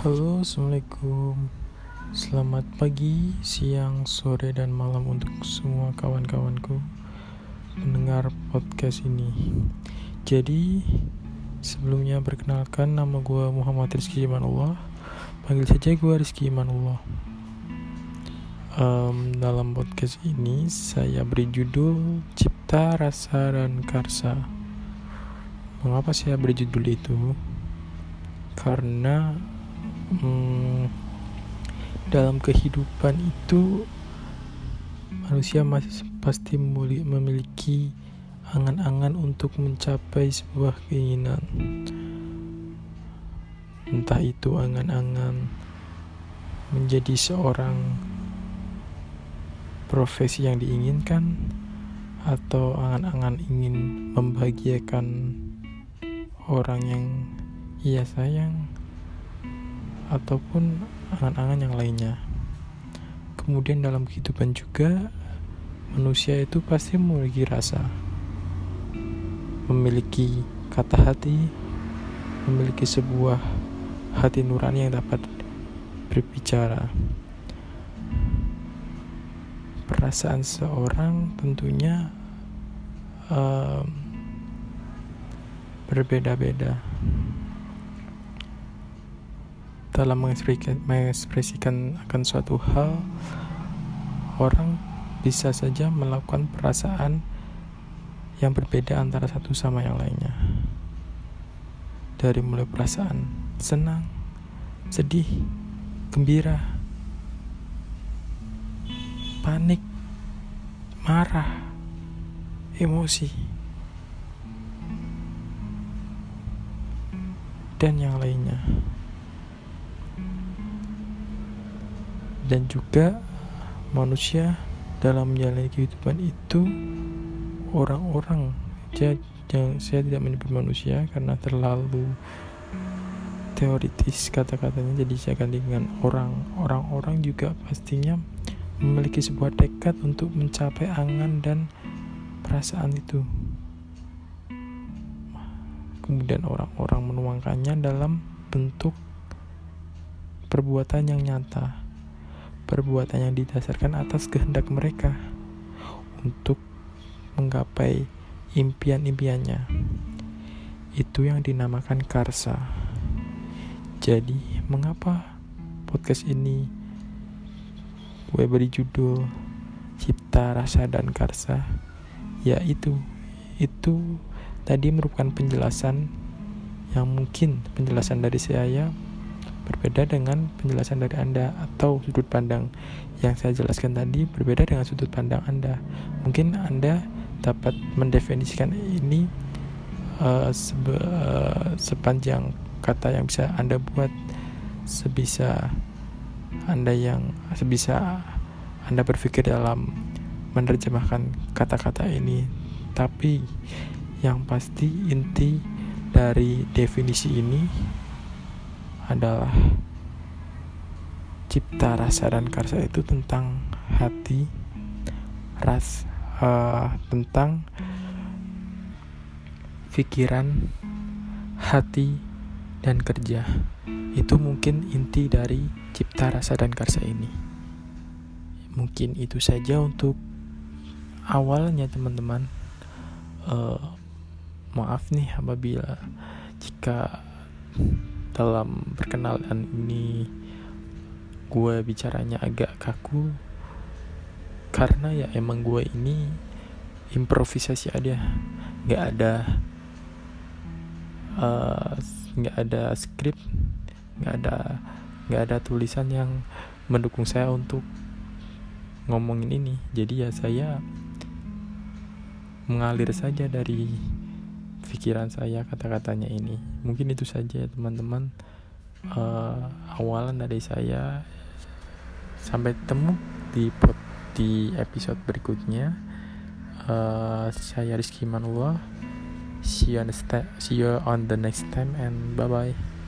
Halo, assalamualaikum. Selamat pagi, siang, sore, dan malam untuk semua kawan-kawanku mendengar podcast ini. Jadi, sebelumnya perkenalkan nama gue Muhammad Rizky Imanullah. Panggil saja gue Rizky Imanullah. Um, dalam podcast ini saya beri judul Cipta, Rasa, dan Karsa. Mengapa saya beri judul itu? Karena hmm, dalam kehidupan itu manusia masih pasti memiliki angan-angan untuk mencapai sebuah keinginan. Entah itu angan-angan menjadi seorang profesi yang diinginkan atau angan-angan ingin membahagiakan orang yang ia sayang ataupun angan-angan yang lainnya. Kemudian dalam kehidupan juga manusia itu pasti memiliki rasa, memiliki kata hati, memiliki sebuah hati nurani yang dapat berbicara. Perasaan seorang tentunya um, berbeda-beda dalam mengekspresikan akan suatu hal orang bisa saja melakukan perasaan yang berbeda antara satu sama yang lainnya. Dari mulai perasaan senang sedih gembira panik marah emosi dan yang lainnya dan juga manusia dalam menjalani kehidupan itu orang-orang. Yang saya tidak menyebut manusia karena terlalu teoritis kata-katanya. Jadi saya ganti dengan orang. Orang-orang juga pastinya memiliki sebuah tekad untuk mencapai angan dan perasaan itu. Kemudian orang-orang menuangkannya dalam bentuk perbuatan yang nyata perbuatan yang didasarkan atas kehendak mereka untuk menggapai impian-impiannya. Itu yang dinamakan karsa. Jadi, mengapa podcast ini gue beri judul Cipta, Rasa, dan Karsa? Ya itu, itu tadi merupakan penjelasan yang mungkin penjelasan dari saya berbeda dengan penjelasan dari Anda atau sudut pandang yang saya jelaskan tadi berbeda dengan sudut pandang Anda. Mungkin Anda dapat mendefinisikan ini uh, sebe, uh, sepanjang kata yang bisa Anda buat sebisa Anda yang sebisa Anda berpikir dalam menerjemahkan kata-kata ini. Tapi yang pasti inti dari definisi ini adalah cipta rasa dan karsa itu tentang hati ras uh, tentang pikiran hati dan kerja. Itu mungkin inti dari cipta rasa dan karsa ini. Mungkin itu saja untuk awalnya teman-teman. Uh, maaf nih apabila jika dalam perkenalan ini gue bicaranya agak kaku karena ya emang gue ini improvisasi aja. Nggak ada eh, nggak uh, ada skrip nggak ada nggak ada tulisan yang mendukung saya untuk ngomongin ini. Jadi ya saya mengalir saja dari pikiran saya kata-katanya ini. Mungkin itu saja teman-teman. Uh, awalan dari saya. Sampai ketemu di pot di episode berikutnya. Uh, saya Rizky Manullah. See you on the, see you on the next time and bye bye